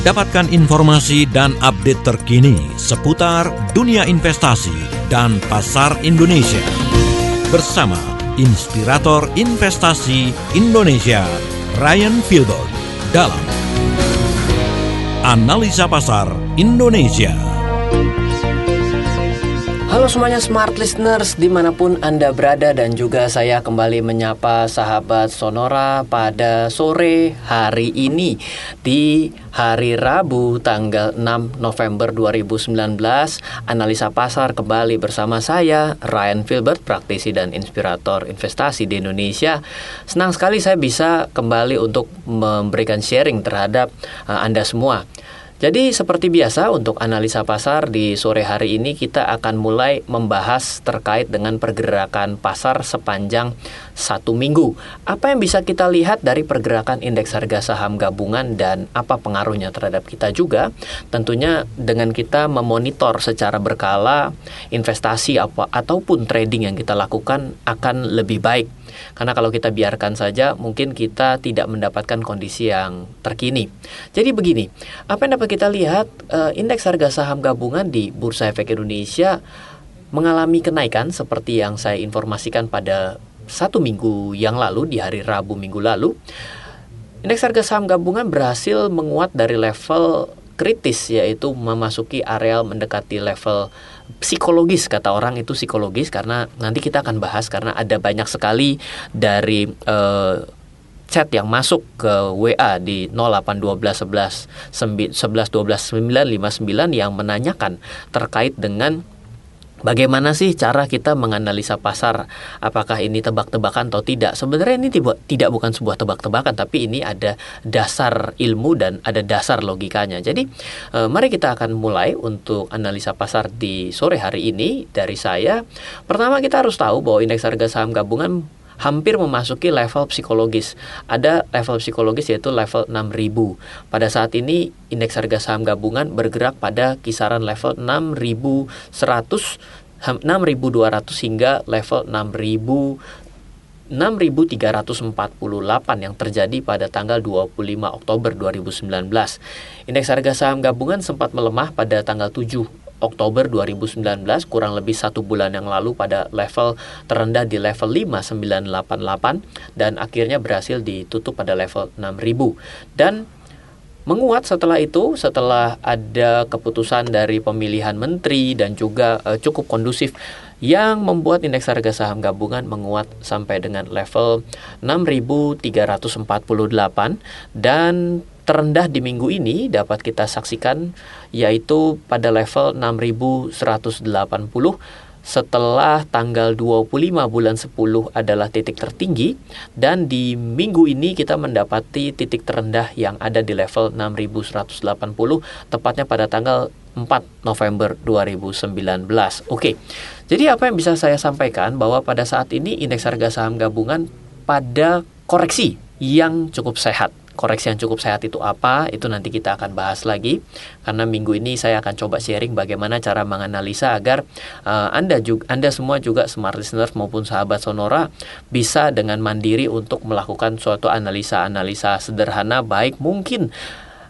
Dapatkan informasi dan update terkini seputar dunia investasi dan pasar Indonesia. Bersama Inspirator Investasi Indonesia, Ryan Filbert, dalam Analisa Pasar Indonesia. Halo semuanya smart listeners di mana pun Anda berada dan juga saya kembali menyapa sahabat Sonora pada sore hari ini di hari Rabu tanggal 6 November 2019 Analisa Pasar kembali bersama saya Ryan Filbert praktisi dan inspirator investasi di Indonesia. Senang sekali saya bisa kembali untuk memberikan sharing terhadap uh, Anda semua jadi seperti biasa untuk analisa pasar di sore hari ini kita akan mulai membahas terkait dengan pergerakan pasar sepanjang satu minggu. Apa yang bisa kita lihat dari pergerakan indeks harga saham gabungan dan apa pengaruhnya terhadap kita juga? Tentunya dengan kita memonitor secara berkala investasi apa ataupun trading yang kita lakukan akan lebih baik karena kalau kita biarkan saja, mungkin kita tidak mendapatkan kondisi yang terkini. Jadi begini, apa yang dapat kita lihat, uh, indeks harga saham gabungan di Bursa Efek Indonesia mengalami kenaikan seperti yang saya informasikan pada satu minggu yang lalu di hari Rabu minggu lalu. Indeks harga saham gabungan berhasil menguat dari level kritis yaitu memasuki areal mendekati level psikologis kata orang itu psikologis karena nanti kita akan bahas karena ada banyak sekali dari uh, chat yang masuk ke WA di 081211 11 12 959 yang menanyakan terkait dengan Bagaimana sih cara kita menganalisa pasar? Apakah ini tebak-tebakan atau tidak? Sebenarnya ini tidak bukan sebuah tebak-tebakan, tapi ini ada dasar ilmu dan ada dasar logikanya. Jadi, eh, mari kita akan mulai untuk analisa pasar di sore hari ini dari saya. Pertama, kita harus tahu bahwa indeks harga saham gabungan hampir memasuki level psikologis. Ada level psikologis yaitu level 6000. Pada saat ini indeks harga saham gabungan bergerak pada kisaran level 6100 6200 hingga level 6000 6.348 yang terjadi pada tanggal 25 Oktober 2019. Indeks harga saham gabungan sempat melemah pada tanggal 7 Oktober 2019 kurang lebih satu bulan yang lalu pada level terendah di level 5988 dan akhirnya berhasil ditutup pada level 6000 dan menguat setelah itu setelah ada keputusan dari pemilihan menteri dan juga uh, cukup kondusif yang membuat indeks harga saham gabungan menguat sampai dengan level 6348 dan terendah di minggu ini dapat kita saksikan yaitu pada level 6180 setelah tanggal 25 bulan 10 adalah titik tertinggi dan di minggu ini kita mendapati titik terendah yang ada di level 6180 tepatnya pada tanggal 4 November 2019. Oke. Jadi apa yang bisa saya sampaikan bahwa pada saat ini indeks harga saham gabungan pada koreksi yang cukup sehat koreksi yang cukup sehat itu apa itu nanti kita akan bahas lagi. Karena minggu ini saya akan coba sharing bagaimana cara menganalisa agar uh, anda juga anda semua juga smart listeners maupun sahabat sonora bisa dengan mandiri untuk melakukan suatu analisa-analisa sederhana baik mungkin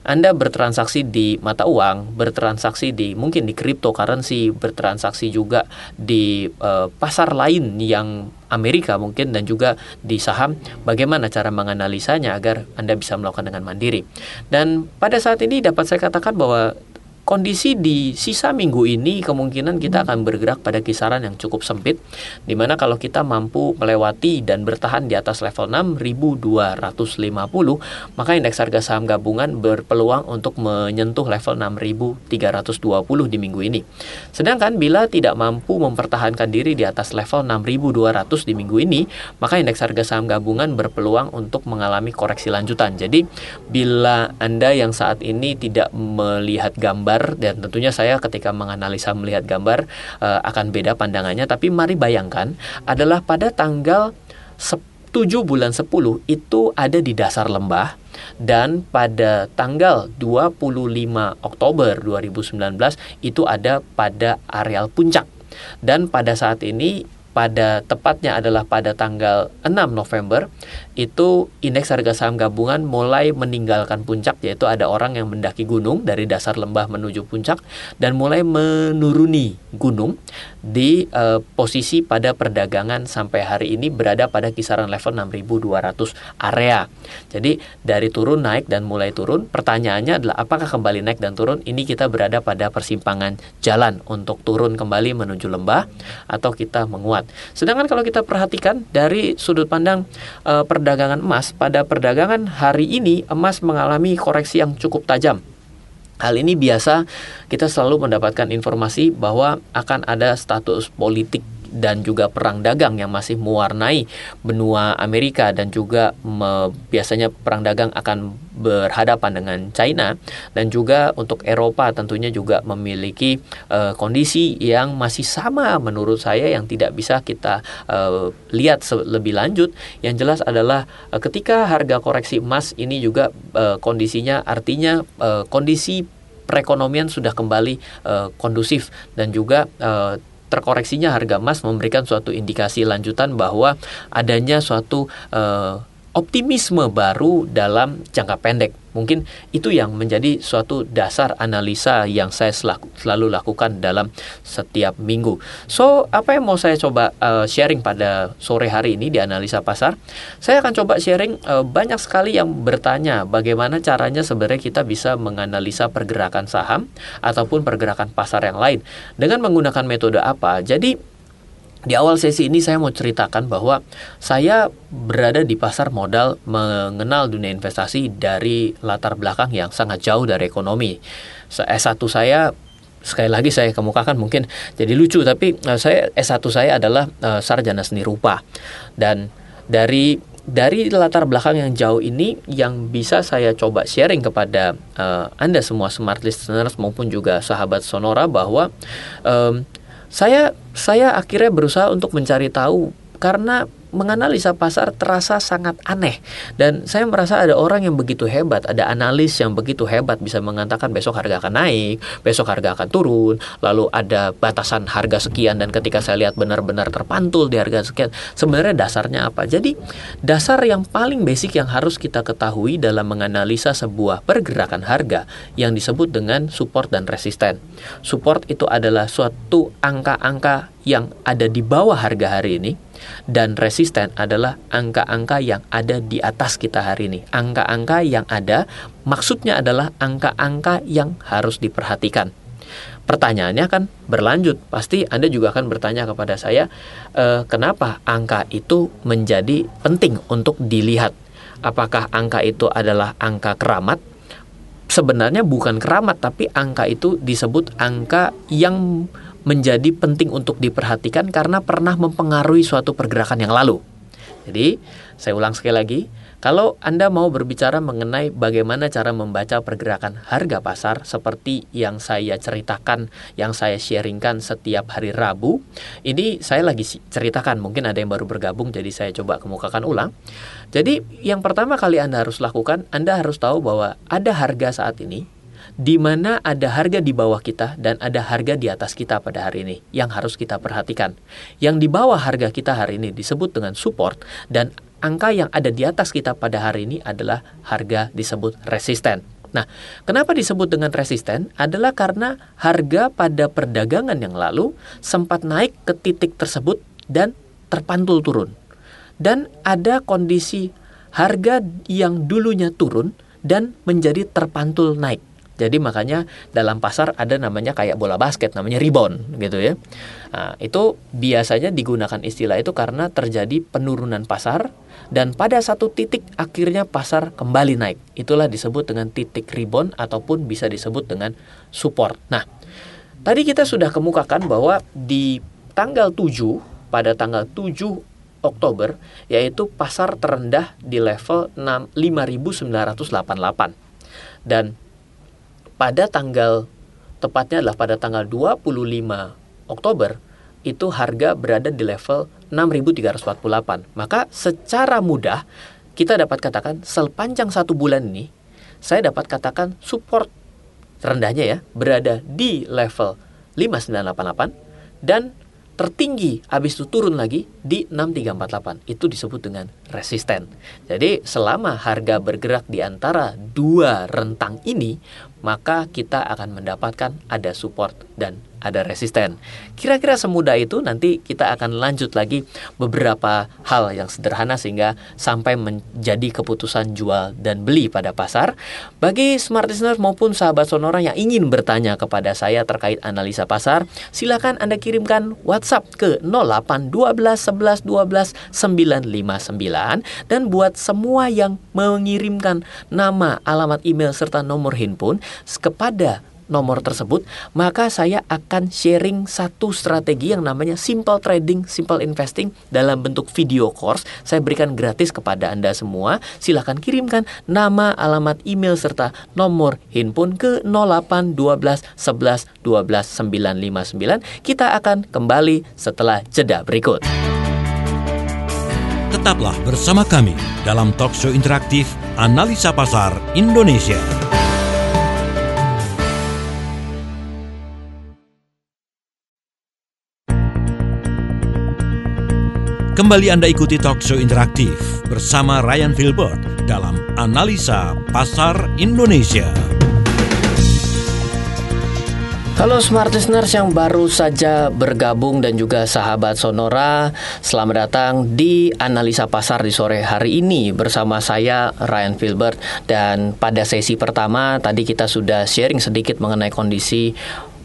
anda bertransaksi di mata uang, bertransaksi di mungkin di cryptocurrency, bertransaksi juga di uh, pasar lain yang Amerika mungkin dan juga di saham bagaimana cara menganalisanya agar Anda bisa melakukan dengan mandiri. Dan pada saat ini dapat saya katakan bahwa kondisi di sisa minggu ini kemungkinan kita akan bergerak pada kisaran yang cukup sempit di mana kalau kita mampu melewati dan bertahan di atas level 6250 maka indeks harga saham gabungan berpeluang untuk menyentuh level 6320 di minggu ini. Sedangkan bila tidak mampu mempertahankan diri di atas level 6200 di minggu ini, maka indeks harga saham gabungan berpeluang untuk mengalami koreksi lanjutan. Jadi bila Anda yang saat ini tidak melihat gambar gambar dan tentunya saya ketika menganalisa melihat gambar uh, akan beda pandangannya. Tapi mari bayangkan adalah pada tanggal 7 bulan 10 itu ada di dasar lembah dan pada tanggal 25 Oktober 2019 itu ada pada areal puncak. Dan pada saat ini pada tepatnya adalah pada tanggal 6 November itu indeks harga saham gabungan mulai meninggalkan puncak yaitu ada orang yang mendaki gunung dari dasar lembah menuju puncak dan mulai menuruni gunung di uh, posisi pada perdagangan sampai hari ini berada pada kisaran level 6200 area. Jadi dari turun naik dan mulai turun pertanyaannya adalah apakah kembali naik dan turun ini kita berada pada persimpangan jalan untuk turun kembali menuju lembah atau kita menguat. Sedangkan kalau kita perhatikan dari sudut pandang e, perdagangan emas, pada perdagangan hari ini emas mengalami koreksi yang cukup tajam. Hal ini biasa kita selalu mendapatkan informasi bahwa akan ada status politik dan juga perang dagang yang masih mewarnai benua Amerika dan juga me, biasanya perang dagang akan berhadapan dengan China. Dan juga untuk Eropa tentunya juga memiliki uh, kondisi yang masih sama menurut saya yang tidak bisa kita uh, lihat lebih lanjut. Yang jelas adalah uh, ketika harga koreksi emas ini juga uh, kondisinya artinya uh, kondisi perekonomian sudah kembali uh, kondusif dan juga uh, terkoreksinya harga emas memberikan suatu indikasi lanjutan bahwa adanya suatu uh, optimisme baru dalam jangka pendek. Mungkin itu yang menjadi suatu dasar analisa yang saya selaku, selalu lakukan dalam setiap minggu. So, apa yang mau saya coba uh, sharing pada sore hari ini di analisa pasar? Saya akan coba sharing uh, banyak sekali yang bertanya bagaimana caranya sebenarnya kita bisa menganalisa pergerakan saham ataupun pergerakan pasar yang lain dengan menggunakan metode apa. Jadi di awal sesi ini saya mau ceritakan bahwa saya berada di pasar modal mengenal dunia investasi dari latar belakang yang sangat jauh dari ekonomi. S1 saya sekali lagi saya kemukakan mungkin jadi lucu tapi uh, saya S1 saya adalah uh, sarjana seni rupa dan dari dari latar belakang yang jauh ini yang bisa saya coba sharing kepada uh, Anda semua smart listeners maupun juga sahabat Sonora bahwa um, saya saya akhirnya berusaha untuk mencari tahu karena menganalisa pasar terasa sangat aneh dan saya merasa ada orang yang begitu hebat, ada analis yang begitu hebat bisa mengatakan besok harga akan naik, besok harga akan turun, lalu ada batasan harga sekian dan ketika saya lihat benar-benar terpantul di harga sekian, sebenarnya dasarnya apa? Jadi dasar yang paling basic yang harus kita ketahui dalam menganalisa sebuah pergerakan harga yang disebut dengan support dan resisten. Support itu adalah suatu angka-angka yang ada di bawah harga hari ini dan resisten adalah angka-angka yang ada di atas kita hari ini. Angka-angka yang ada maksudnya adalah angka-angka yang harus diperhatikan. Pertanyaannya kan berlanjut. Pasti Anda juga akan bertanya kepada saya, e, kenapa angka itu menjadi penting untuk dilihat? Apakah angka itu adalah angka keramat? Sebenarnya bukan keramat, tapi angka itu disebut angka yang menjadi penting untuk diperhatikan karena pernah mempengaruhi suatu pergerakan yang lalu. Jadi, saya ulang sekali lagi, kalau Anda mau berbicara mengenai bagaimana cara membaca pergerakan harga pasar seperti yang saya ceritakan, yang saya sharingkan setiap hari Rabu, ini saya lagi ceritakan, mungkin ada yang baru bergabung jadi saya coba kemukakan ulang. Jadi, yang pertama kali Anda harus lakukan, Anda harus tahu bahwa ada harga saat ini di mana ada harga di bawah kita dan ada harga di atas kita pada hari ini yang harus kita perhatikan. Yang di bawah harga kita hari ini disebut dengan support dan angka yang ada di atas kita pada hari ini adalah harga disebut resisten. Nah, kenapa disebut dengan resisten? Adalah karena harga pada perdagangan yang lalu sempat naik ke titik tersebut dan terpantul turun. Dan ada kondisi harga yang dulunya turun dan menjadi terpantul naik. Jadi makanya dalam pasar ada namanya kayak bola basket, namanya rebound gitu ya. Nah, itu biasanya digunakan istilah itu karena terjadi penurunan pasar dan pada satu titik akhirnya pasar kembali naik. Itulah disebut dengan titik rebound ataupun bisa disebut dengan support. Nah, tadi kita sudah kemukakan bahwa di tanggal 7 pada tanggal 7 Oktober yaitu pasar terendah di level 5988 dan pada tanggal tepatnya adalah pada tanggal 25 Oktober itu harga berada di level 6348. Maka secara mudah kita dapat katakan sepanjang satu bulan ini saya dapat katakan support rendahnya ya berada di level 5988 dan tertinggi habis itu turun lagi di 6348 itu disebut dengan resisten. Jadi selama harga bergerak di antara dua rentang ini maka kita akan mendapatkan ada support dan ada resisten. Kira-kira semudah itu nanti kita akan lanjut lagi beberapa hal yang sederhana sehingga sampai menjadi keputusan jual dan beli pada pasar. Bagi smart listener maupun sahabat sonora yang ingin bertanya kepada saya terkait analisa pasar, silakan Anda kirimkan WhatsApp ke 08 12 11 12 959 dan buat semua yang mengirimkan nama, alamat email serta nomor handphone kepada nomor tersebut, maka saya akan sharing satu strategi yang namanya simple trading, simple investing dalam bentuk video course. Saya berikan gratis kepada Anda semua. Silahkan kirimkan nama, alamat email serta nomor handphone ke 08 12 11 12 959. Kita akan kembali setelah jeda berikut. Tetaplah bersama kami dalam talkshow interaktif Analisa Pasar Indonesia. Kembali Anda ikuti talk show interaktif bersama Ryan Filbert dalam Analisa Pasar Indonesia. Halo Smart Listeners yang baru saja bergabung dan juga sahabat Sonora Selamat datang di Analisa Pasar di sore hari ini bersama saya Ryan Filbert Dan pada sesi pertama tadi kita sudah sharing sedikit mengenai kondisi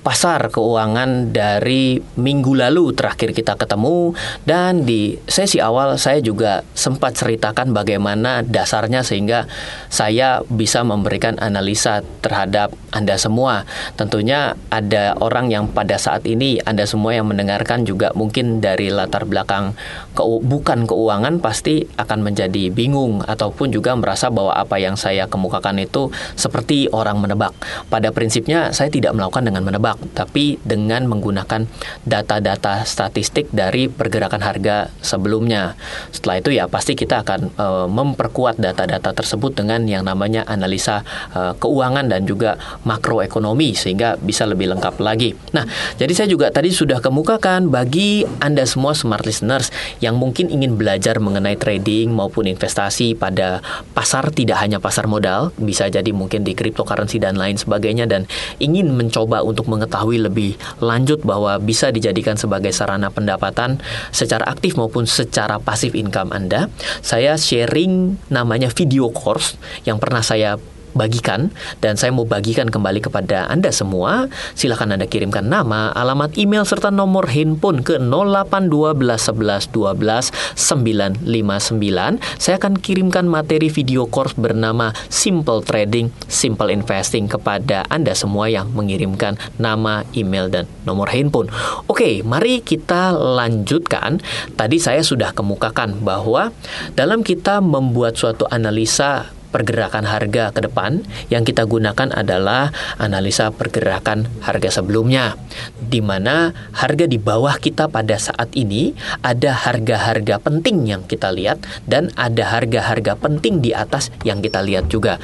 pasar keuangan dari minggu lalu terakhir kita ketemu dan di sesi awal saya juga sempat ceritakan bagaimana dasarnya sehingga saya bisa memberikan analisa terhadap Anda semua. Tentunya ada orang yang pada saat ini Anda semua yang mendengarkan juga mungkin dari latar belakang ke, bukan keuangan pasti akan menjadi bingung ataupun juga merasa bahwa apa yang saya kemukakan itu seperti orang menebak. Pada prinsipnya saya tidak melakukan dengan menebak tapi dengan menggunakan data-data statistik dari pergerakan harga sebelumnya. Setelah itu ya pasti kita akan e, memperkuat data-data tersebut dengan yang namanya analisa e, keuangan dan juga makroekonomi sehingga bisa lebih lengkap lagi. Nah, jadi saya juga tadi sudah kemukakan bagi Anda semua smart listeners yang mungkin ingin belajar mengenai trading maupun investasi pada pasar tidak hanya pasar modal, bisa jadi mungkin di cryptocurrency dan lain sebagainya dan ingin mencoba untuk mengetahui lebih lanjut bahwa bisa dijadikan sebagai sarana pendapatan secara aktif maupun secara pasif income Anda, saya sharing namanya video course yang pernah saya bagikan dan saya mau bagikan kembali kepada Anda semua. Silahkan Anda kirimkan nama, alamat email serta nomor handphone ke 0812 11 12 959. Saya akan kirimkan materi video course bernama Simple Trading, Simple Investing kepada Anda semua yang mengirimkan nama, email dan nomor handphone. Oke, mari kita lanjutkan. Tadi saya sudah kemukakan bahwa dalam kita membuat suatu analisa pergerakan harga ke depan, yang kita gunakan adalah analisa pergerakan harga sebelumnya, di mana harga di bawah kita pada saat ini ada harga-harga penting yang kita lihat dan ada harga-harga penting di atas yang kita lihat juga.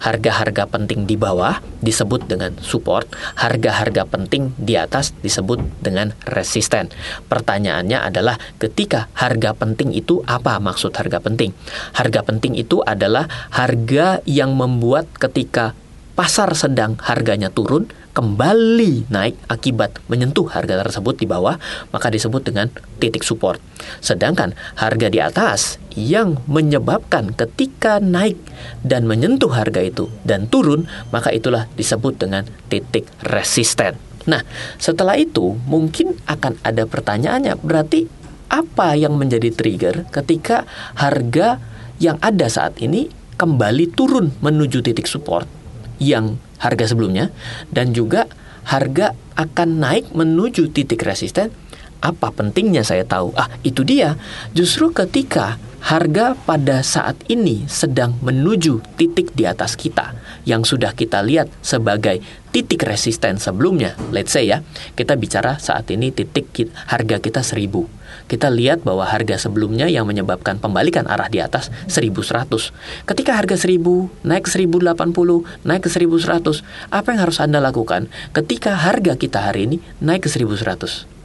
Harga-harga penting di bawah disebut dengan support, harga-harga penting di atas disebut dengan resisten. Pertanyaannya adalah ketika harga penting itu apa maksud harga penting? Harga penting itu adalah harga yang membuat ketika pasar sedang harganya turun kembali naik akibat menyentuh harga tersebut di bawah maka disebut dengan titik support. Sedangkan harga di atas yang menyebabkan ketika naik dan menyentuh harga itu dan turun maka itulah disebut dengan titik resisten. Nah, setelah itu mungkin akan ada pertanyaannya berarti apa yang menjadi trigger ketika harga yang ada saat ini kembali turun menuju titik support yang harga sebelumnya dan juga harga akan naik menuju titik resisten apa pentingnya saya tahu ah itu dia justru ketika harga pada saat ini sedang menuju titik di atas kita yang sudah kita lihat sebagai titik resisten sebelumnya. Let's say ya, kita bicara saat ini titik harga kita 1000. Kita lihat bahwa harga sebelumnya yang menyebabkan pembalikan arah di atas 1100. Ketika harga 1000 naik ke 1080, naik ke 1100, apa yang harus Anda lakukan ketika harga kita hari ini naik ke 1100?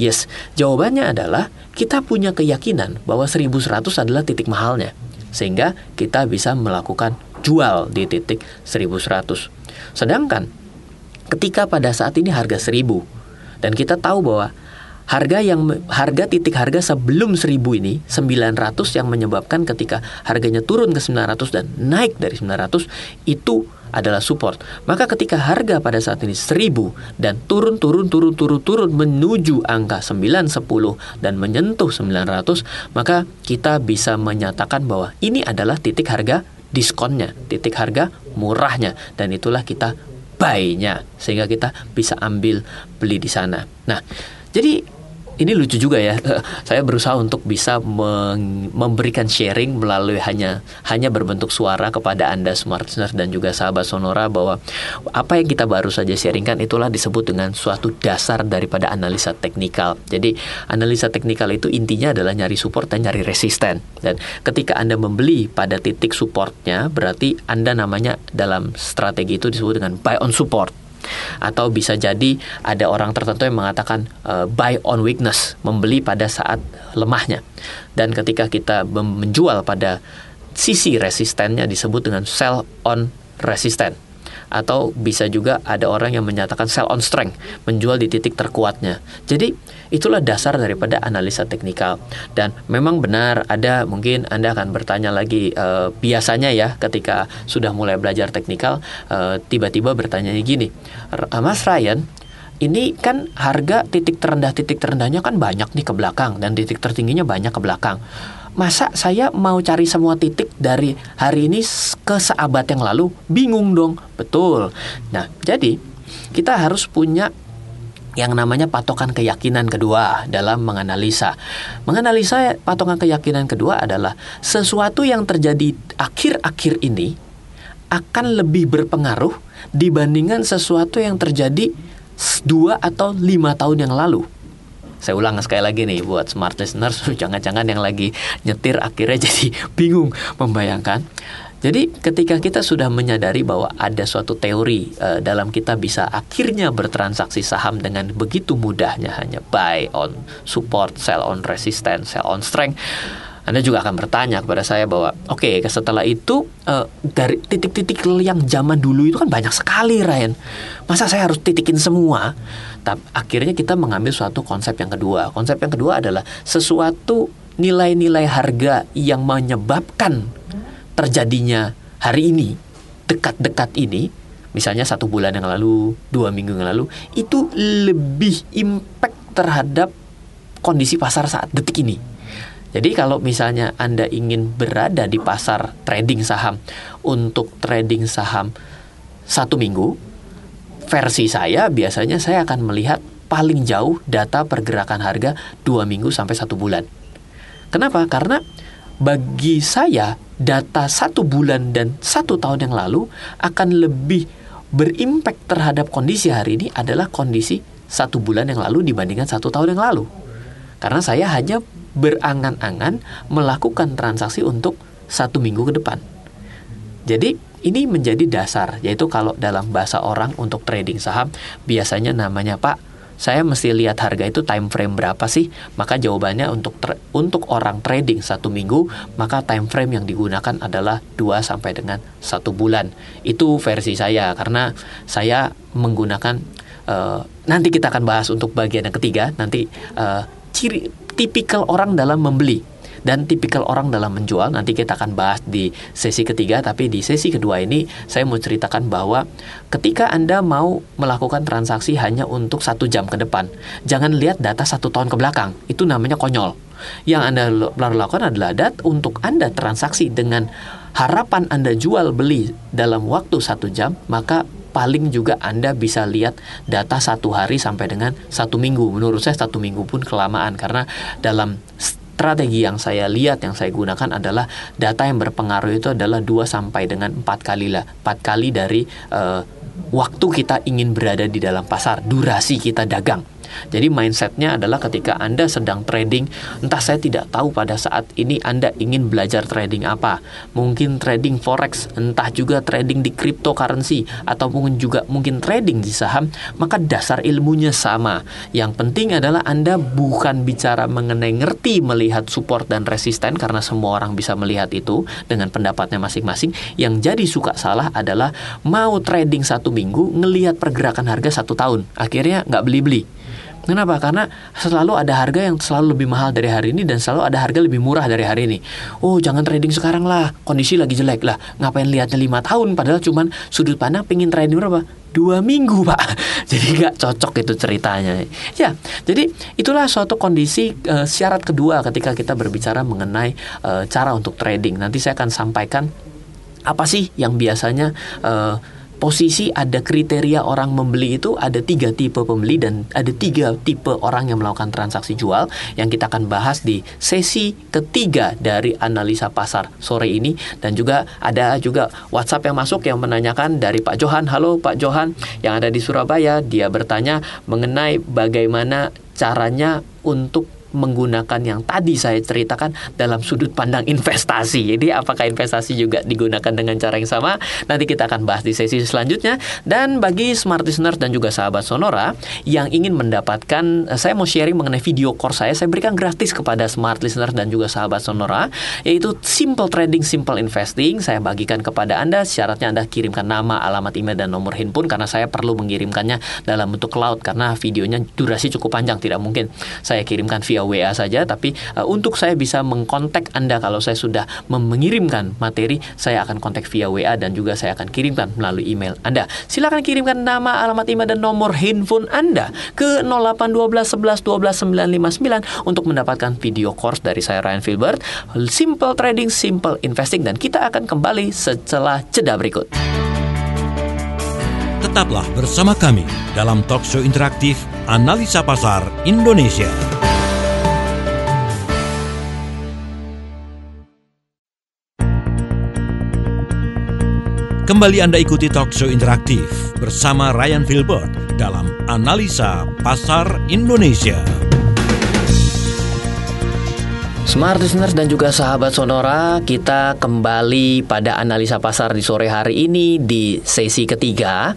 Yes, jawabannya adalah kita punya keyakinan bahwa 1100 adalah titik mahalnya. Sehingga kita bisa melakukan jual di titik 1100. Sedangkan ketika pada saat ini harga 1000 dan kita tahu bahwa harga yang harga titik harga sebelum 1000 ini 900 yang menyebabkan ketika harganya turun ke 900 dan naik dari 900 itu adalah support. Maka ketika harga pada saat ini 1000 dan turun turun turun turun turun menuju angka 9 10 dan menyentuh 900, maka kita bisa menyatakan bahwa ini adalah titik harga diskonnya, titik harga murahnya dan itulah kita buy-nya sehingga kita bisa ambil beli di sana. Nah, jadi ini lucu juga ya. Saya berusaha untuk bisa memberikan sharing melalui hanya hanya berbentuk suara kepada Anda smart listener dan juga sahabat Sonora bahwa apa yang kita baru saja sharingkan itulah disebut dengan suatu dasar daripada analisa teknikal. Jadi analisa teknikal itu intinya adalah nyari support dan nyari resisten. Dan ketika Anda membeli pada titik supportnya berarti Anda namanya dalam strategi itu disebut dengan buy on support atau bisa jadi ada orang tertentu yang mengatakan uh, buy on weakness, membeli pada saat lemahnya. Dan ketika kita menjual pada sisi resistennya disebut dengan sell on resistant atau bisa juga ada orang yang menyatakan sell on strength, menjual di titik terkuatnya. Jadi itulah dasar daripada analisa teknikal. Dan memang benar ada mungkin Anda akan bertanya lagi e, biasanya ya ketika sudah mulai belajar teknikal eh, tiba-tiba bertanya gini, Mas Ryan, ini kan harga titik terendah titik terendahnya kan banyak nih ke belakang dan titik tertingginya banyak ke belakang. Masa saya mau cari semua titik dari hari ini ke seabad yang lalu? Bingung dong. Betul. Nah jadi kita harus punya yang namanya patokan keyakinan kedua dalam menganalisa. Menganalisa patokan keyakinan kedua adalah sesuatu yang terjadi akhir-akhir ini akan lebih berpengaruh dibandingkan sesuatu yang terjadi dua atau lima tahun yang lalu. Saya ulang sekali lagi nih buat smart listeners, jangan-jangan yang lagi nyetir akhirnya jadi bingung membayangkan. Jadi ketika kita sudah menyadari bahwa ada suatu teori uh, dalam kita bisa akhirnya bertransaksi saham dengan begitu mudahnya hanya buy on support, sell on resistance, sell on strength anda juga akan bertanya kepada saya bahwa oke okay, setelah itu uh, dari titik-titik yang zaman dulu itu kan banyak sekali Ryan. Masa saya harus titikin semua? Tapi akhirnya kita mengambil suatu konsep yang kedua. Konsep yang kedua adalah sesuatu nilai-nilai harga yang menyebabkan terjadinya hari ini dekat-dekat ini misalnya satu bulan yang lalu, dua minggu yang lalu, itu lebih impact terhadap kondisi pasar saat detik ini. Jadi kalau misalnya Anda ingin berada di pasar trading saham untuk trading saham satu minggu, versi saya biasanya saya akan melihat paling jauh data pergerakan harga dua minggu sampai satu bulan. Kenapa? Karena bagi saya data satu bulan dan satu tahun yang lalu akan lebih berimpact terhadap kondisi hari ini adalah kondisi satu bulan yang lalu dibandingkan satu tahun yang lalu. Karena saya hanya berangan-angan melakukan transaksi untuk satu minggu ke depan. Jadi ini menjadi dasar, yaitu kalau dalam bahasa orang untuk trading saham biasanya namanya Pak, saya mesti lihat harga itu time frame berapa sih? Maka jawabannya untuk untuk orang trading satu minggu, maka time frame yang digunakan adalah 2 sampai dengan satu bulan. Itu versi saya karena saya menggunakan uh, nanti kita akan bahas untuk bagian yang ketiga nanti uh, ciri tipikal orang dalam membeli dan tipikal orang dalam menjual nanti kita akan bahas di sesi ketiga tapi di sesi kedua ini saya mau ceritakan bahwa ketika anda mau melakukan transaksi hanya untuk satu jam ke depan jangan lihat data satu tahun ke belakang itu namanya konyol yang anda lakukan adalah dat untuk anda transaksi dengan harapan anda jual beli dalam waktu satu jam maka paling juga Anda bisa lihat data satu hari sampai dengan satu minggu. Menurut saya satu minggu pun kelamaan karena dalam strategi yang saya lihat yang saya gunakan adalah data yang berpengaruh itu adalah 2 sampai dengan 4 kali lah. 4 kali dari uh, waktu kita ingin berada di dalam pasar, durasi kita dagang. Jadi mindsetnya adalah ketika Anda sedang trading, entah saya tidak tahu pada saat ini Anda ingin belajar trading apa. Mungkin trading forex, entah juga trading di cryptocurrency, atau mungkin juga mungkin trading di saham, maka dasar ilmunya sama. Yang penting adalah Anda bukan bicara mengenai ngerti melihat support dan resisten karena semua orang bisa melihat itu dengan pendapatnya masing-masing. Yang jadi suka salah adalah mau trading satu minggu ngelihat pergerakan harga satu tahun. Akhirnya nggak beli-beli. Kenapa? Karena selalu ada harga yang selalu lebih mahal dari hari ini dan selalu ada harga lebih murah dari hari ini. Oh, jangan trading sekarang lah. Kondisi lagi jelek lah. Ngapain lihatnya lima tahun? Padahal cuman sudut pandang pengen trading berapa? Dua minggu, Pak. Jadi nggak cocok itu ceritanya. Ya, jadi itulah suatu kondisi uh, syarat kedua ketika kita berbicara mengenai uh, cara untuk trading. Nanti saya akan sampaikan apa sih yang biasanya uh, posisi ada kriteria orang membeli itu ada tiga tipe pembeli dan ada tiga tipe orang yang melakukan transaksi jual yang kita akan bahas di sesi ketiga dari analisa pasar sore ini. Dan juga ada juga WhatsApp yang masuk yang menanyakan dari Pak Johan. Halo Pak Johan yang ada di Surabaya. Dia bertanya mengenai bagaimana caranya untuk menggunakan yang tadi saya ceritakan dalam sudut pandang investasi. Jadi apakah investasi juga digunakan dengan cara yang sama? Nanti kita akan bahas di sesi selanjutnya. Dan bagi smart listener dan juga sahabat Sonora yang ingin mendapatkan, saya mau sharing mengenai video course saya, saya berikan gratis kepada smart listener dan juga sahabat Sonora, yaitu Simple Trading, Simple Investing. Saya bagikan kepada Anda, syaratnya Anda kirimkan nama, alamat email, dan nomor handphone karena saya perlu mengirimkannya dalam bentuk cloud karena videonya durasi cukup panjang, tidak mungkin saya kirimkan via via WA saja tapi uh, untuk saya bisa mengkontak Anda kalau saya sudah mengirimkan materi saya akan kontak via WA dan juga saya akan kirimkan melalui email Anda. Silakan kirimkan nama, alamat email dan nomor handphone Anda ke 0812 11 12 959 untuk mendapatkan video course dari saya Ryan Filbert Simple Trading, Simple Investing dan kita akan kembali setelah jeda berikut. Tetaplah bersama kami dalam talk show interaktif Analisa Pasar Indonesia. Kembali Anda ikuti talk show interaktif bersama Ryan Filbert dalam Analisa Pasar Indonesia. Smart listeners dan juga sahabat Sonora, kita kembali pada analisa pasar di sore hari ini di sesi ketiga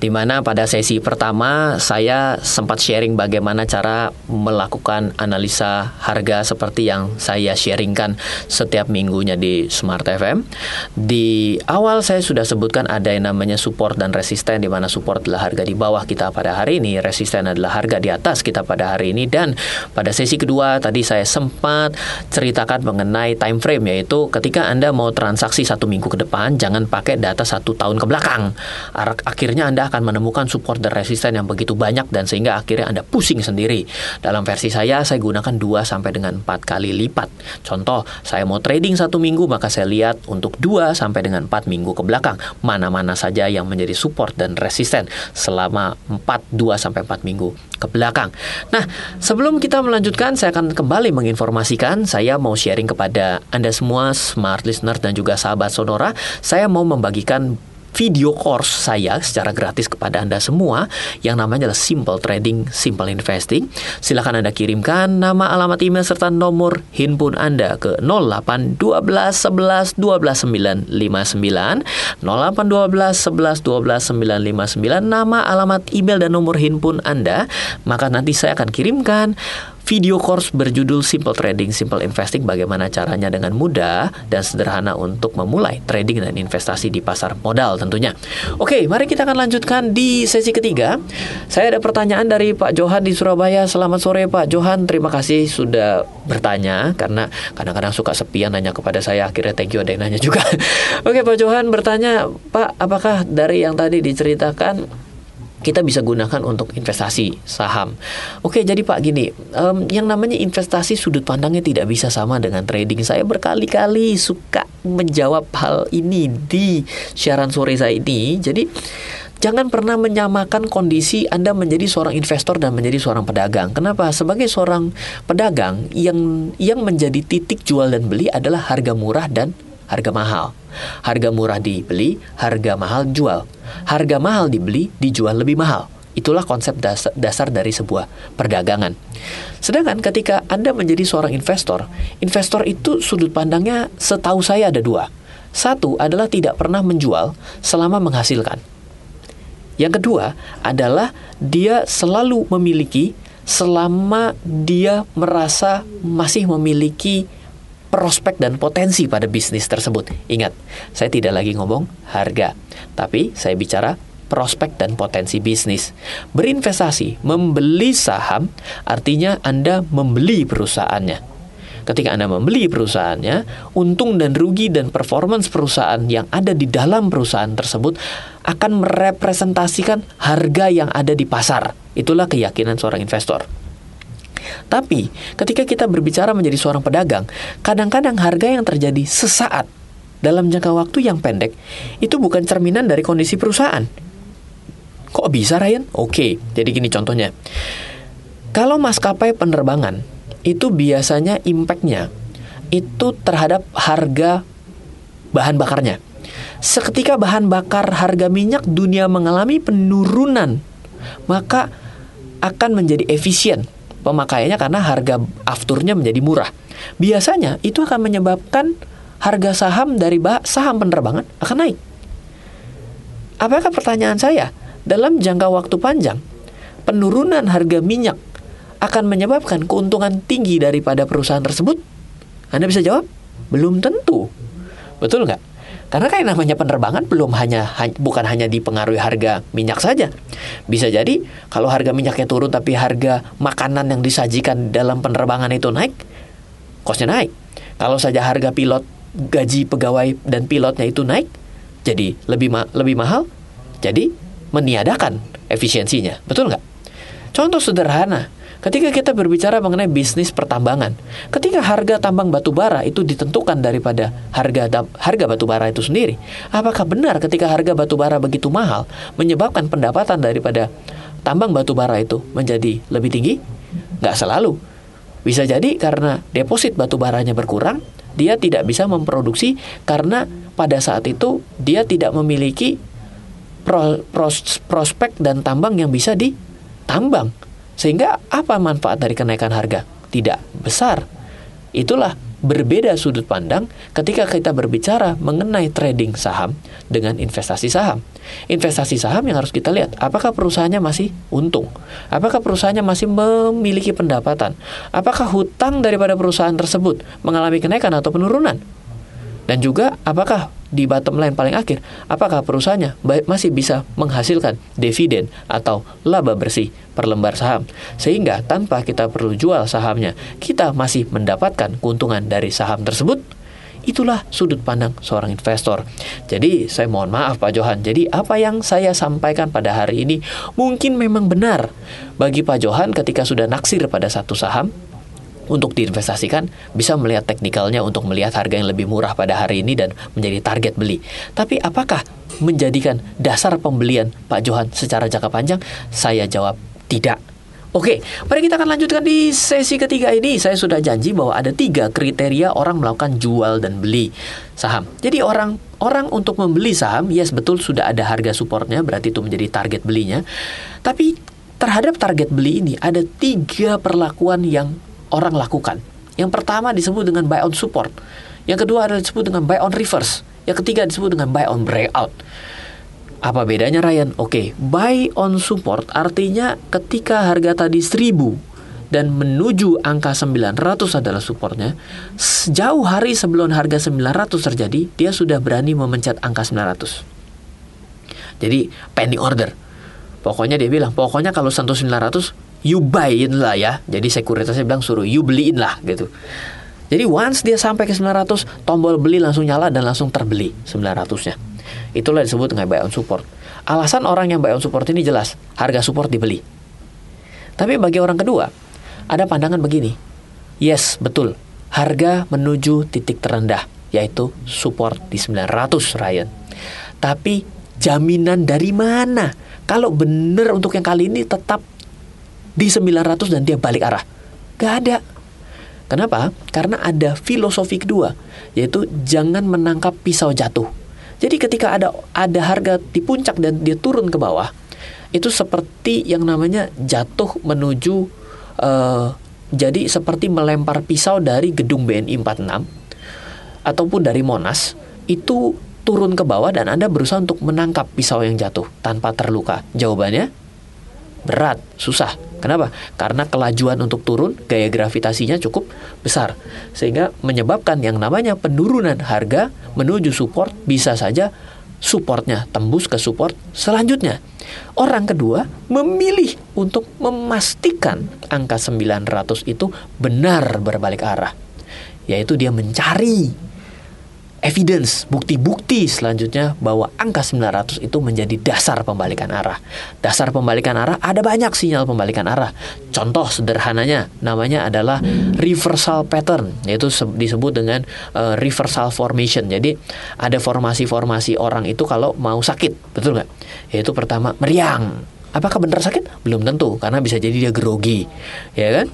di mana pada sesi pertama saya sempat sharing bagaimana cara melakukan analisa harga seperti yang saya sharingkan setiap minggunya di Smart FM. Di awal saya sudah sebutkan ada yang namanya support dan resisten di mana support adalah harga di bawah kita pada hari ini, resisten adalah harga di atas kita pada hari ini dan pada sesi kedua tadi saya sempat ceritakan mengenai time frame yaitu ketika Anda mau transaksi satu minggu ke depan jangan pakai data satu tahun ke belakang. Akhirnya Anda akan menemukan support dan resisten yang begitu banyak dan sehingga akhirnya Anda pusing sendiri. Dalam versi saya, saya gunakan 2 sampai dengan 4 kali lipat. Contoh, saya mau trading satu minggu, maka saya lihat untuk 2 sampai dengan 4 minggu ke belakang, mana-mana saja yang menjadi support dan resisten selama 4, 2 sampai 4 minggu ke belakang. Nah, sebelum kita melanjutkan, saya akan kembali menginformasikan, saya mau sharing kepada Anda semua, smart listener dan juga sahabat Sonora, saya mau membagikan video course saya secara gratis kepada Anda semua yang namanya adalah Simple Trading, Simple Investing. Silahkan Anda kirimkan nama, alamat email serta nomor handphone Anda ke 08 12 11 12 959 08 12 11 12 959 nama, alamat email dan nomor handphone Anda maka nanti saya akan kirimkan video course berjudul Simple Trading, Simple Investing bagaimana caranya dengan mudah dan sederhana untuk memulai trading dan investasi di pasar modal tentunya. Oke, mari kita akan lanjutkan di sesi ketiga. Saya ada pertanyaan dari Pak Johan di Surabaya. Selamat sore Pak Johan, terima kasih sudah bertanya karena kadang-kadang suka sepian nanya kepada saya akhirnya thank you ada yang nanya juga. Oke Pak Johan bertanya, Pak apakah dari yang tadi diceritakan kita bisa gunakan untuk investasi saham. Oke, jadi Pak gini, um, yang namanya investasi sudut pandangnya tidak bisa sama dengan trading. Saya berkali-kali suka menjawab hal ini di siaran sore saya ini. Jadi Jangan pernah menyamakan kondisi Anda menjadi seorang investor dan menjadi seorang pedagang. Kenapa? Sebagai seorang pedagang yang yang menjadi titik jual dan beli adalah harga murah dan harga mahal. Harga murah dibeli, harga mahal jual. Harga mahal dibeli, dijual lebih mahal. Itulah konsep dasar, dari sebuah perdagangan. Sedangkan ketika Anda menjadi seorang investor, investor itu sudut pandangnya setahu saya ada dua. Satu adalah tidak pernah menjual selama menghasilkan. Yang kedua adalah dia selalu memiliki selama dia merasa masih memiliki prospek dan potensi pada bisnis tersebut. Ingat, saya tidak lagi ngomong harga, tapi saya bicara prospek dan potensi bisnis. Berinvestasi, membeli saham artinya Anda membeli perusahaannya. Ketika Anda membeli perusahaannya, untung dan rugi dan performance perusahaan yang ada di dalam perusahaan tersebut akan merepresentasikan harga yang ada di pasar. Itulah keyakinan seorang investor. Tapi ketika kita berbicara menjadi seorang pedagang, kadang-kadang harga yang terjadi sesaat dalam jangka waktu yang pendek itu bukan cerminan dari kondisi perusahaan. Kok bisa Ryan? Oke, jadi gini contohnya. Kalau maskapai penerbangan itu biasanya impactnya itu terhadap harga bahan bakarnya. Seketika bahan bakar harga minyak dunia mengalami penurunan, maka akan menjadi efisien pemakaiannya karena harga afturnya menjadi murah. Biasanya itu akan menyebabkan harga saham dari saham penerbangan akan naik. Apakah pertanyaan saya? dalam jangka waktu panjang, penurunan harga minyak akan menyebabkan keuntungan tinggi daripada perusahaan tersebut? Anda bisa jawab, belum tentu. Betul nggak? Karena yang namanya penerbangan belum hanya bukan hanya dipengaruhi harga minyak saja. Bisa jadi kalau harga minyaknya turun tapi harga makanan yang disajikan dalam penerbangan itu naik, kosnya naik. Kalau saja harga pilot, gaji pegawai dan pilotnya itu naik, jadi lebih ma lebih mahal, jadi meniadakan efisiensinya. Betul nggak? Contoh sederhana, ketika kita berbicara mengenai bisnis pertambangan, ketika harga tambang batu bara itu ditentukan daripada harga harga batu bara itu sendiri, apakah benar ketika harga batu bara begitu mahal menyebabkan pendapatan daripada tambang batu bara itu menjadi lebih tinggi? Nggak selalu. Bisa jadi karena deposit batu baranya berkurang, dia tidak bisa memproduksi karena pada saat itu dia tidak memiliki pro, pros, prospek dan tambang yang bisa ditambang. Sehingga apa manfaat dari kenaikan harga? Tidak besar. Itulah berbeda sudut pandang ketika kita berbicara mengenai trading saham dengan investasi saham. Investasi saham yang harus kita lihat, apakah perusahaannya masih untung? Apakah perusahaannya masih memiliki pendapatan? Apakah hutang daripada perusahaan tersebut mengalami kenaikan atau penurunan? Dan juga apakah di bottom line paling akhir, apakah perusahaannya masih bisa menghasilkan dividen atau laba bersih per lembar saham? Sehingga tanpa kita perlu jual sahamnya, kita masih mendapatkan keuntungan dari saham tersebut. Itulah sudut pandang seorang investor. Jadi, saya mohon maaf Pak Johan. Jadi, apa yang saya sampaikan pada hari ini mungkin memang benar bagi Pak Johan ketika sudah naksir pada satu saham, untuk diinvestasikan bisa melihat teknikalnya untuk melihat harga yang lebih murah pada hari ini dan menjadi target beli. Tapi apakah menjadikan dasar pembelian Pak Johan secara jangka panjang? Saya jawab tidak. Oke, mari kita akan lanjutkan di sesi ketiga ini. Saya sudah janji bahwa ada tiga kriteria orang melakukan jual dan beli saham. Jadi orang orang untuk membeli saham, yes betul sudah ada harga supportnya, berarti itu menjadi target belinya. Tapi terhadap target beli ini ada tiga perlakuan yang orang lakukan. Yang pertama disebut dengan buy on support. Yang kedua adalah disebut dengan buy on reverse. Yang ketiga disebut dengan buy on breakout. Apa bedanya Ryan? Oke, okay, buy on support artinya ketika harga tadi 1000 dan menuju angka 900 adalah supportnya, jauh hari sebelum harga 900 terjadi, dia sudah berani memencet angka 900. Jadi penny order. Pokoknya dia bilang, pokoknya kalau sentuh 900 you buy in lah ya. Jadi sekuritasnya bilang suruh you beliin lah gitu. Jadi once dia sampai ke 900, tombol beli langsung nyala dan langsung terbeli 900-nya. Itulah disebut dengan buy on support. Alasan orang yang buy on support ini jelas, harga support dibeli. Tapi bagi orang kedua, ada pandangan begini. Yes, betul. Harga menuju titik terendah, yaitu support di 900, Ryan. Tapi jaminan dari mana? Kalau benar untuk yang kali ini tetap di 900 dan dia balik arah. Gak ada. Kenapa? Karena ada filosofi kedua, yaitu jangan menangkap pisau jatuh. Jadi ketika ada ada harga di puncak dan dia turun ke bawah, itu seperti yang namanya jatuh menuju uh, jadi seperti melempar pisau dari gedung BNI 46 ataupun dari Monas itu turun ke bawah dan Anda berusaha untuk menangkap pisau yang jatuh tanpa terluka. Jawabannya berat, susah. Kenapa? Karena kelajuan untuk turun, gaya gravitasinya cukup besar. Sehingga menyebabkan yang namanya penurunan harga menuju support bisa saja supportnya tembus ke support selanjutnya. Orang kedua memilih untuk memastikan angka 900 itu benar berbalik arah. Yaitu dia mencari evidence, bukti-bukti selanjutnya bahwa angka 900 itu menjadi dasar pembalikan arah. Dasar pembalikan arah ada banyak sinyal pembalikan arah. Contoh sederhananya namanya adalah reversal pattern, yaitu disebut dengan uh, reversal formation. Jadi ada formasi-formasi orang itu kalau mau sakit, betul nggak? Yaitu pertama meriang. Apakah benar sakit? Belum tentu, karena bisa jadi dia grogi, ya kan?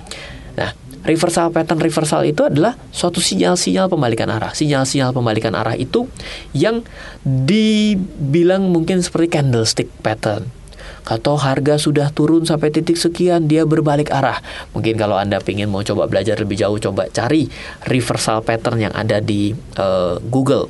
Nah, reversal pattern reversal itu adalah suatu sinyal-sinyal pembalikan arah. Sinyal-sinyal pembalikan arah itu yang dibilang mungkin seperti candlestick pattern. Atau harga sudah turun sampai titik sekian, dia berbalik arah. Mungkin kalau Anda ingin mau coba belajar lebih jauh, coba cari reversal pattern yang ada di uh, Google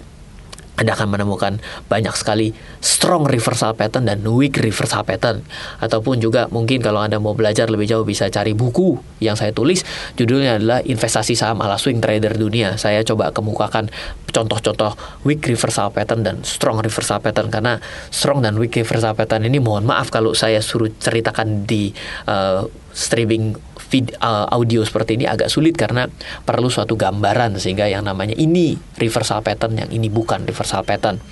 anda akan menemukan banyak sekali strong reversal pattern dan weak reversal pattern. Ataupun juga mungkin kalau Anda mau belajar lebih jauh bisa cari buku yang saya tulis. Judulnya adalah Investasi Saham ala Swing Trader Dunia. Saya coba kemukakan contoh-contoh weak reversal pattern dan strong reversal pattern. Karena strong dan weak reversal pattern ini mohon maaf kalau saya suruh ceritakan di uh, streaming vid, uh, audio seperti ini agak sulit karena perlu suatu gambaran sehingga yang namanya ini reversal pattern yang ini bukan reversal pattern.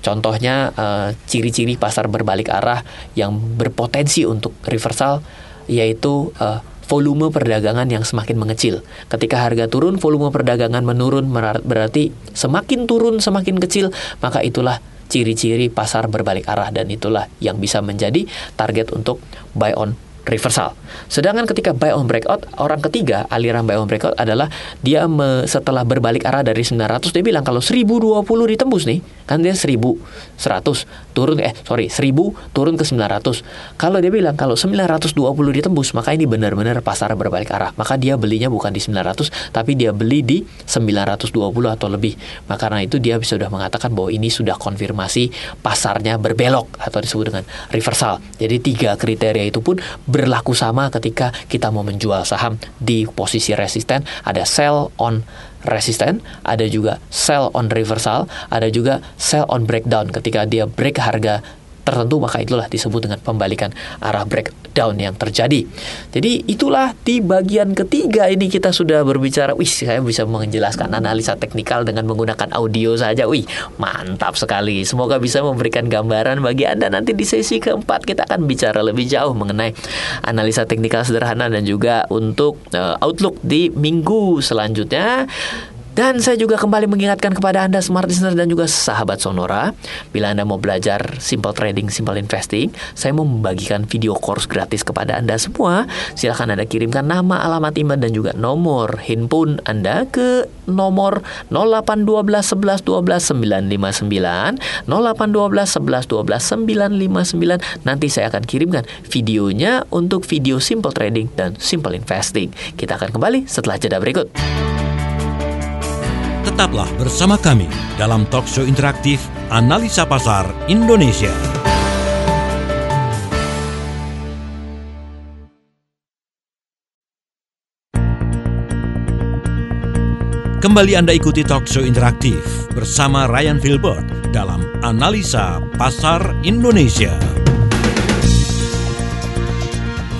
Contohnya uh, ciri-ciri pasar berbalik arah yang berpotensi untuk reversal yaitu uh, volume perdagangan yang semakin mengecil. Ketika harga turun, volume perdagangan menurun berarti semakin turun semakin kecil, maka itulah ciri-ciri pasar berbalik arah dan itulah yang bisa menjadi target untuk buy on reversal. Sedangkan ketika buy on breakout, orang ketiga aliran buy on breakout adalah dia me, setelah berbalik arah dari 900 dia bilang kalau 1020 ditembus nih, kan dia 1100 turun eh sorry 1000 turun ke 900. Kalau dia bilang kalau 920 ditembus, maka ini benar-benar pasar berbalik arah. Maka dia belinya bukan di 900 tapi dia beli di 920 atau lebih. Maka karena itu dia sudah mengatakan bahwa ini sudah konfirmasi pasarnya berbelok atau disebut dengan reversal. Jadi tiga kriteria itu pun berlaku sama ketika kita mau menjual saham di posisi resisten ada sell on resisten, ada juga sell on reversal, ada juga sell on breakdown. Ketika dia break harga tertentu maka itulah disebut dengan pembalikan arah breakdown yang terjadi. Jadi itulah di bagian ketiga ini kita sudah berbicara, wih saya bisa menjelaskan analisa teknikal dengan menggunakan audio saja. Wih, mantap sekali. Semoga bisa memberikan gambaran bagi Anda nanti di sesi keempat kita akan bicara lebih jauh mengenai analisa teknikal sederhana dan juga untuk uh, outlook di minggu selanjutnya. Dan saya juga kembali mengingatkan kepada Anda smart listener dan juga sahabat Sonora, bila Anda mau belajar simple trading, simple investing, saya mau membagikan video course gratis kepada Anda semua. Silahkan Anda kirimkan nama, alamat email dan juga nomor handphone Anda ke nomor 0812 11 12 959 0812 11 12 959 nanti saya akan kirimkan videonya untuk video simple trading dan simple investing. Kita akan kembali setelah jeda berikut. Tetaplah bersama kami dalam talkshow interaktif Analisa Pasar Indonesia. Kembali Anda ikuti talkshow interaktif bersama Ryan Filbert dalam Analisa Pasar Indonesia.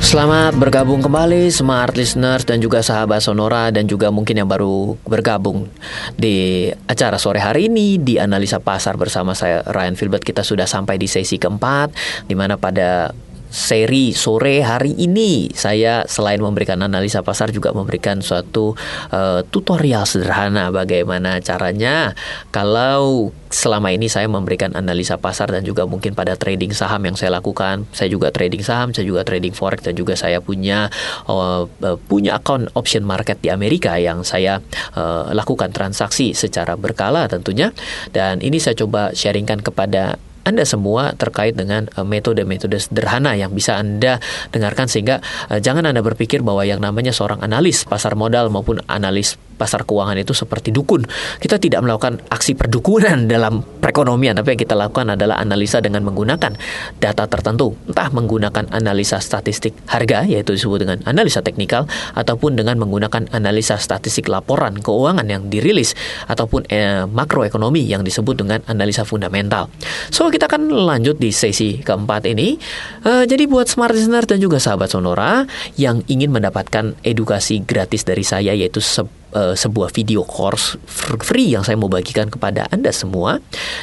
Selamat bergabung kembali smart listeners dan juga sahabat Sonora dan juga mungkin yang baru bergabung di acara sore hari ini di analisa pasar bersama saya Ryan Filbert. Kita sudah sampai di sesi keempat di mana pada seri sore hari ini. Saya selain memberikan analisa pasar juga memberikan suatu uh, tutorial sederhana bagaimana caranya. Kalau selama ini saya memberikan analisa pasar dan juga mungkin pada trading saham yang saya lakukan. Saya juga trading saham saya juga trading forex dan juga saya punya uh, punya account option market di Amerika yang saya uh, lakukan transaksi secara berkala tentunya. Dan ini saya coba sharingkan kepada Anda semua terkait dengan uh, metode-metode sederhana yang bisa Anda dengarkan sehingga uh, jangan Anda berpikir bahwa yang namanya seorang analis pasar modal maupun analis pasar keuangan itu seperti dukun. Kita tidak melakukan aksi perdukunan dalam perekonomian, tapi yang kita lakukan adalah analisa dengan menggunakan data tertentu, entah menggunakan analisa statistik harga yaitu disebut dengan analisa teknikal ataupun dengan menggunakan analisa statistik laporan keuangan yang dirilis ataupun eh, makroekonomi yang disebut dengan analisa fundamental. So kita akan lanjut di sesi keempat ini. Uh, jadi buat smart listener dan juga sahabat Sonora yang ingin mendapatkan edukasi gratis dari saya yaitu uh, sebuah video course free yang saya mau bagikan kepada Anda semua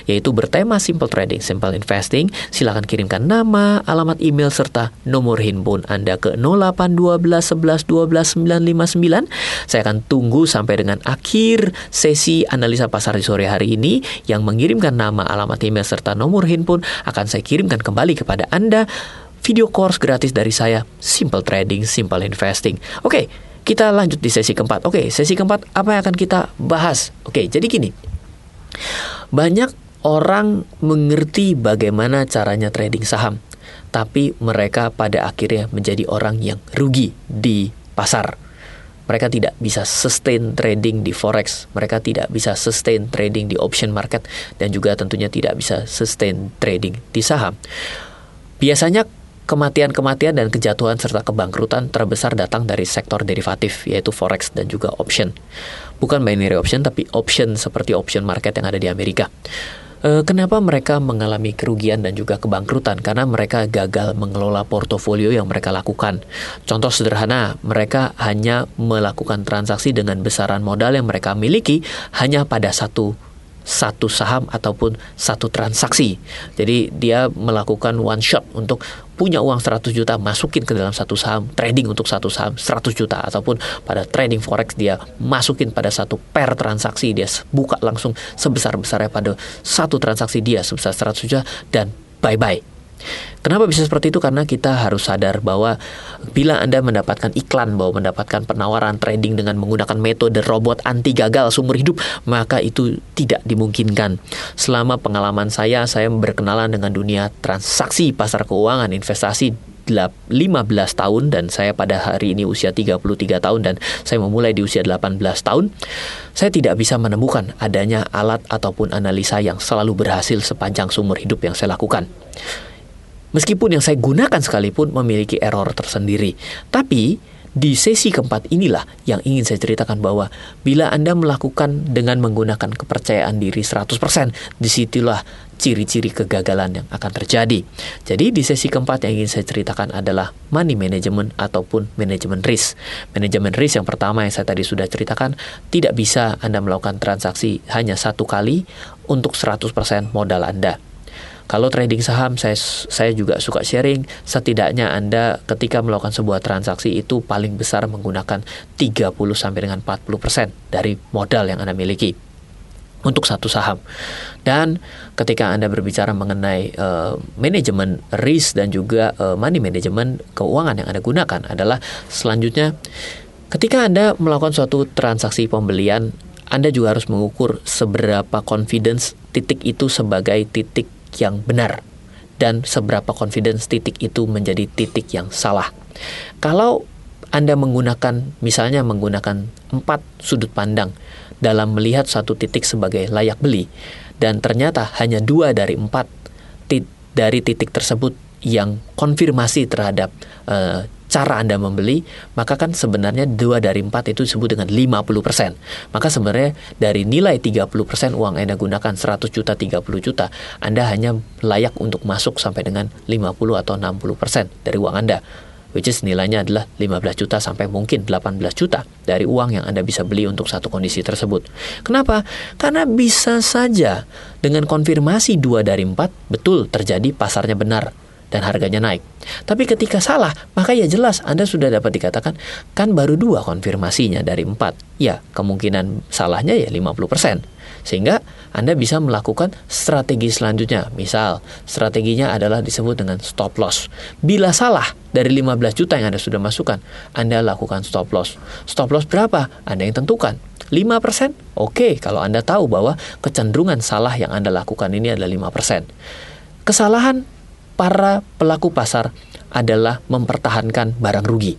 yaitu bertema simple trading, simple investing. Silakan kirimkan nama, alamat email serta nomor handphone Anda ke 0812 11 12 959. Saya akan tunggu sampai dengan akhir sesi analisa pasar di sore hari ini yang mengirimkan nama, alamat email serta nomor handphone akan saya kirimkan kembali kepada Anda video course gratis dari saya Simple Trading, Simple Investing. Oke, okay, kita lanjut di sesi keempat. Oke, sesi keempat apa yang akan kita bahas? Oke, jadi gini. Banyak orang mengerti bagaimana caranya trading saham, tapi mereka pada akhirnya menjadi orang yang rugi di pasar. Mereka tidak bisa sustain trading di forex, mereka tidak bisa sustain trading di option market dan juga tentunya tidak bisa sustain trading di saham. Biasanya Kematian-kematian dan kejatuhan serta kebangkrutan terbesar datang dari sektor derivatif, yaitu forex dan juga option. Bukan binary option, tapi option seperti option market yang ada di Amerika. E, kenapa mereka mengalami kerugian dan juga kebangkrutan? Karena mereka gagal mengelola portofolio yang mereka lakukan. Contoh sederhana, mereka hanya melakukan transaksi dengan besaran modal yang mereka miliki hanya pada satu satu saham ataupun satu transaksi. Jadi dia melakukan one shot untuk punya uang 100 juta masukin ke dalam satu saham, trading untuk satu saham 100 juta ataupun pada trading forex dia masukin pada satu per transaksi dia buka langsung sebesar-besarnya pada satu transaksi dia sebesar 100 juta dan bye-bye Kenapa bisa seperti itu? Karena kita harus sadar bahwa bila Anda mendapatkan iklan bahwa mendapatkan penawaran trading dengan menggunakan metode robot anti gagal seumur hidup, maka itu tidak dimungkinkan. Selama pengalaman saya, saya berkenalan dengan dunia transaksi pasar keuangan, investasi 15 tahun dan saya pada hari ini usia 33 tahun dan saya memulai di usia 18 tahun, saya tidak bisa menemukan adanya alat ataupun analisa yang selalu berhasil sepanjang seumur hidup yang saya lakukan. Meskipun yang saya gunakan sekalipun memiliki error tersendiri. Tapi di sesi keempat inilah yang ingin saya ceritakan bahwa bila Anda melakukan dengan menggunakan kepercayaan diri 100%, di situlah ciri-ciri kegagalan yang akan terjadi. Jadi di sesi keempat yang ingin saya ceritakan adalah money management ataupun manajemen risk. Manajemen risk yang pertama yang saya tadi sudah ceritakan, tidak bisa Anda melakukan transaksi hanya satu kali untuk 100% modal Anda. Kalau trading saham saya saya juga suka sharing setidaknya Anda ketika melakukan sebuah transaksi itu paling besar menggunakan 30 sampai dengan 40% dari modal yang Anda miliki untuk satu saham. Dan ketika Anda berbicara mengenai uh, manajemen risk dan juga uh, money management keuangan yang Anda gunakan adalah selanjutnya ketika Anda melakukan suatu transaksi pembelian anda juga harus mengukur seberapa confidence titik itu sebagai titik yang benar dan seberapa confidence titik itu menjadi titik yang salah. Kalau Anda menggunakan misalnya menggunakan empat sudut pandang dalam melihat satu titik sebagai layak beli dan ternyata hanya dua dari empat tit dari titik tersebut yang konfirmasi terhadap uh, cara Anda membeli, maka kan sebenarnya dua dari empat itu disebut dengan 50%. Maka sebenarnya dari nilai 30% uang Anda gunakan 100 juta, 30 juta, Anda hanya layak untuk masuk sampai dengan 50 atau 60% dari uang Anda. Which is nilainya adalah 15 juta sampai mungkin 18 juta dari uang yang Anda bisa beli untuk satu kondisi tersebut. Kenapa? Karena bisa saja dengan konfirmasi dua dari empat betul terjadi pasarnya benar dan harganya naik. Tapi ketika salah, maka ya jelas Anda sudah dapat dikatakan kan baru dua konfirmasinya dari empat. Ya, kemungkinan salahnya ya 50%. Sehingga Anda bisa melakukan strategi selanjutnya. Misal, strateginya adalah disebut dengan stop loss. Bila salah dari 15 juta yang Anda sudah masukkan, Anda lakukan stop loss. Stop loss berapa? Anda yang tentukan. 5%? Oke, kalau Anda tahu bahwa kecenderungan salah yang Anda lakukan ini adalah 5%. Kesalahan para pelaku pasar adalah mempertahankan barang rugi.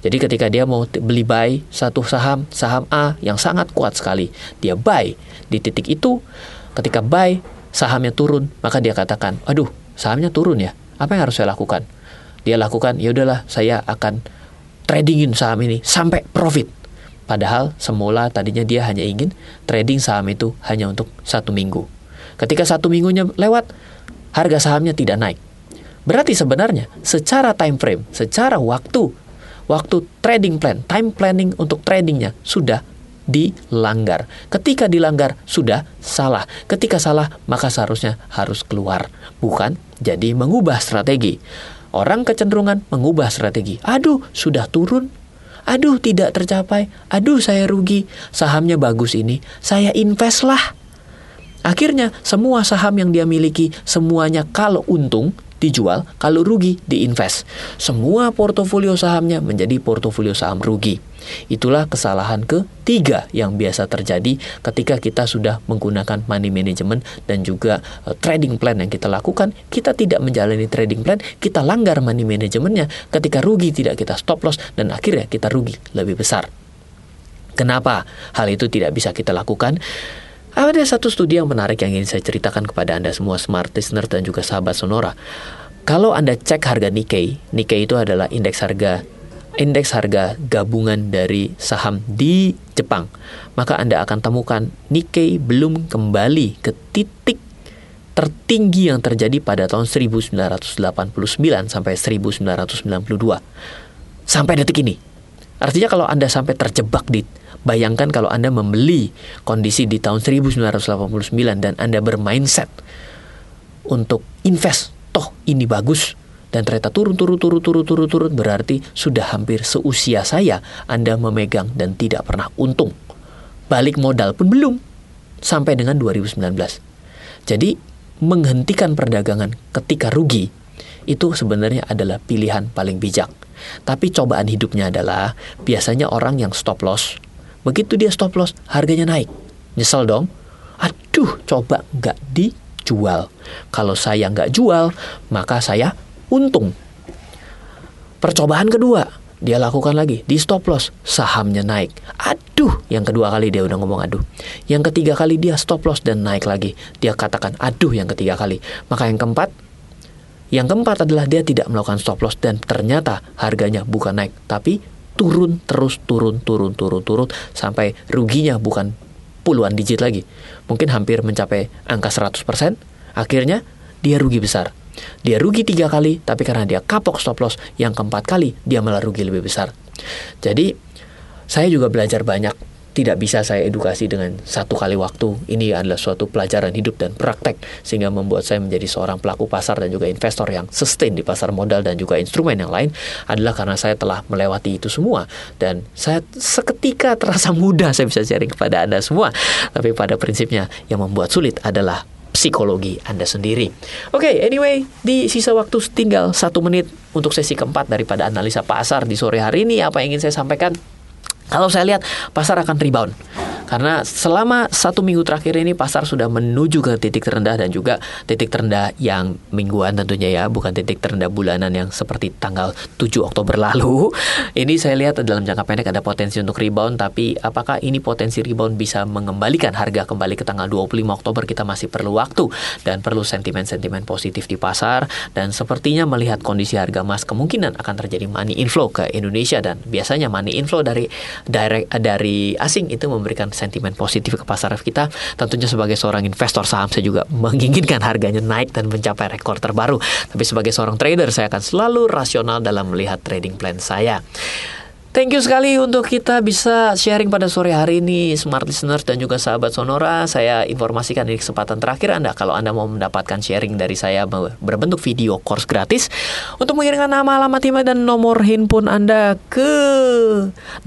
Jadi ketika dia mau beli buy satu saham, saham A yang sangat kuat sekali, dia buy di titik itu, ketika buy sahamnya turun, maka dia katakan, aduh sahamnya turun ya, apa yang harus saya lakukan? Dia lakukan, ya udahlah saya akan tradingin saham ini sampai profit. Padahal semula tadinya dia hanya ingin trading saham itu hanya untuk satu minggu. Ketika satu minggunya lewat, harga sahamnya tidak naik. Berarti sebenarnya secara time frame, secara waktu waktu trading plan, time planning untuk tradingnya sudah dilanggar. Ketika dilanggar sudah salah. Ketika salah maka seharusnya harus keluar, bukan jadi mengubah strategi. Orang kecenderungan mengubah strategi. Aduh, sudah turun. Aduh, tidak tercapai. Aduh, saya rugi. Sahamnya bagus ini. Saya invest lah. Akhirnya, semua saham yang dia miliki, semuanya kalau untung, dijual, kalau rugi diinvest. Semua portofolio sahamnya menjadi portofolio saham rugi. Itulah kesalahan ketiga yang biasa terjadi ketika kita sudah menggunakan money management dan juga uh, trading plan yang kita lakukan. Kita tidak menjalani trading plan, kita langgar money managementnya. Ketika rugi tidak kita stop loss dan akhirnya kita rugi lebih besar. Kenapa hal itu tidak bisa kita lakukan? Ada satu studi yang menarik yang ingin saya ceritakan kepada Anda semua smart listener dan juga sahabat Sonora. Kalau Anda cek harga Nikkei, Nikkei itu adalah indeks harga indeks harga gabungan dari saham di Jepang. Maka Anda akan temukan Nikkei belum kembali ke titik tertinggi yang terjadi pada tahun 1989 sampai 1992. Sampai detik ini. Artinya kalau Anda sampai terjebak di Bayangkan kalau Anda membeli kondisi di tahun 1989 dan Anda bermindset untuk invest, toh ini bagus dan ternyata turun turun turun turun turun turun berarti sudah hampir seusia saya Anda memegang dan tidak pernah untung. Balik modal pun belum sampai dengan 2019. Jadi menghentikan perdagangan ketika rugi itu sebenarnya adalah pilihan paling bijak. Tapi cobaan hidupnya adalah biasanya orang yang stop loss Begitu dia stop loss, harganya naik. Nyesel dong. Aduh, coba nggak dijual. Kalau saya nggak jual, maka saya untung. Percobaan kedua, dia lakukan lagi di stop loss, sahamnya naik. Aduh, yang kedua kali dia udah ngomong aduh. Yang ketiga kali dia stop loss dan naik lagi. Dia katakan aduh yang ketiga kali. Maka yang keempat, yang keempat adalah dia tidak melakukan stop loss dan ternyata harganya bukan naik tapi turun terus turun turun turun turun sampai ruginya bukan puluhan digit lagi. Mungkin hampir mencapai angka 100%. Akhirnya dia rugi besar. Dia rugi tiga kali, tapi karena dia kapok stop loss, yang keempat kali dia malah rugi lebih besar. Jadi saya juga belajar banyak tidak bisa saya edukasi dengan satu kali waktu. Ini adalah suatu pelajaran hidup dan praktek sehingga membuat saya menjadi seorang pelaku pasar dan juga investor yang sustain di pasar modal dan juga instrumen yang lain adalah karena saya telah melewati itu semua dan saya seketika terasa mudah saya bisa sharing kepada Anda semua. Tapi pada prinsipnya yang membuat sulit adalah psikologi Anda sendiri. Oke, okay, anyway, di sisa waktu tinggal satu menit untuk sesi keempat daripada analisa pasar di sore hari ini, apa yang ingin saya sampaikan? Kalau saya lihat pasar akan rebound. Karena selama satu minggu terakhir ini pasar sudah menuju ke titik terendah dan juga titik terendah yang mingguan tentunya ya, bukan titik terendah bulanan yang seperti tanggal 7 Oktober lalu. Ini saya lihat dalam jangka pendek ada potensi untuk rebound, tapi apakah ini potensi rebound bisa mengembalikan harga kembali ke tanggal 25 Oktober kita masih perlu waktu dan perlu sentimen-sentimen positif di pasar dan sepertinya melihat kondisi harga emas kemungkinan akan terjadi money inflow ke Indonesia dan biasanya money inflow dari direct dari asing itu memberikan sentimen positif ke pasar kita. Tentunya sebagai seorang investor saham saya juga menginginkan harganya naik dan mencapai rekor terbaru. Tapi sebagai seorang trader saya akan selalu rasional dalam melihat trading plan saya. Thank you sekali untuk kita bisa sharing pada sore hari ini Smart Listeners dan juga sahabat Sonora. Saya informasikan di kesempatan terakhir Anda Kalau Anda mau mendapatkan sharing dari saya berbentuk video course gratis. Untuk mengirimkan nama, alamat email, dan nomor handphone Anda ke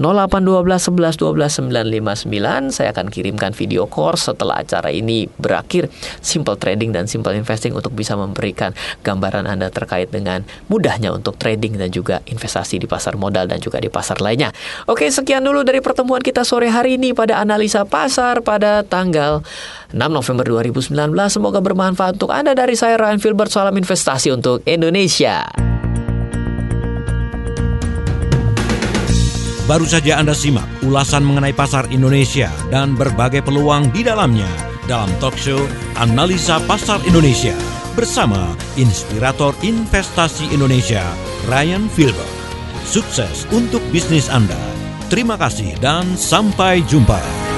0812 11 12 959 Saya akan kirimkan video course setelah acara ini berakhir. Simple trading dan simple investing untuk bisa memberikan gambaran Anda terkait dengan mudahnya untuk trading dan juga investasi di pasar modal dan juga di pasar pasar lainnya. Oke, sekian dulu dari pertemuan kita sore hari ini pada analisa pasar pada tanggal 6 November 2019. Semoga bermanfaat untuk Anda dari saya Ryan Filbert Salam Investasi untuk Indonesia. Baru saja Anda simak ulasan mengenai pasar Indonesia dan berbagai peluang di dalamnya dalam talk show Analisa Pasar Indonesia bersama Inspirator Investasi Indonesia, Ryan Filbert. Sukses untuk bisnis Anda. Terima kasih dan sampai jumpa.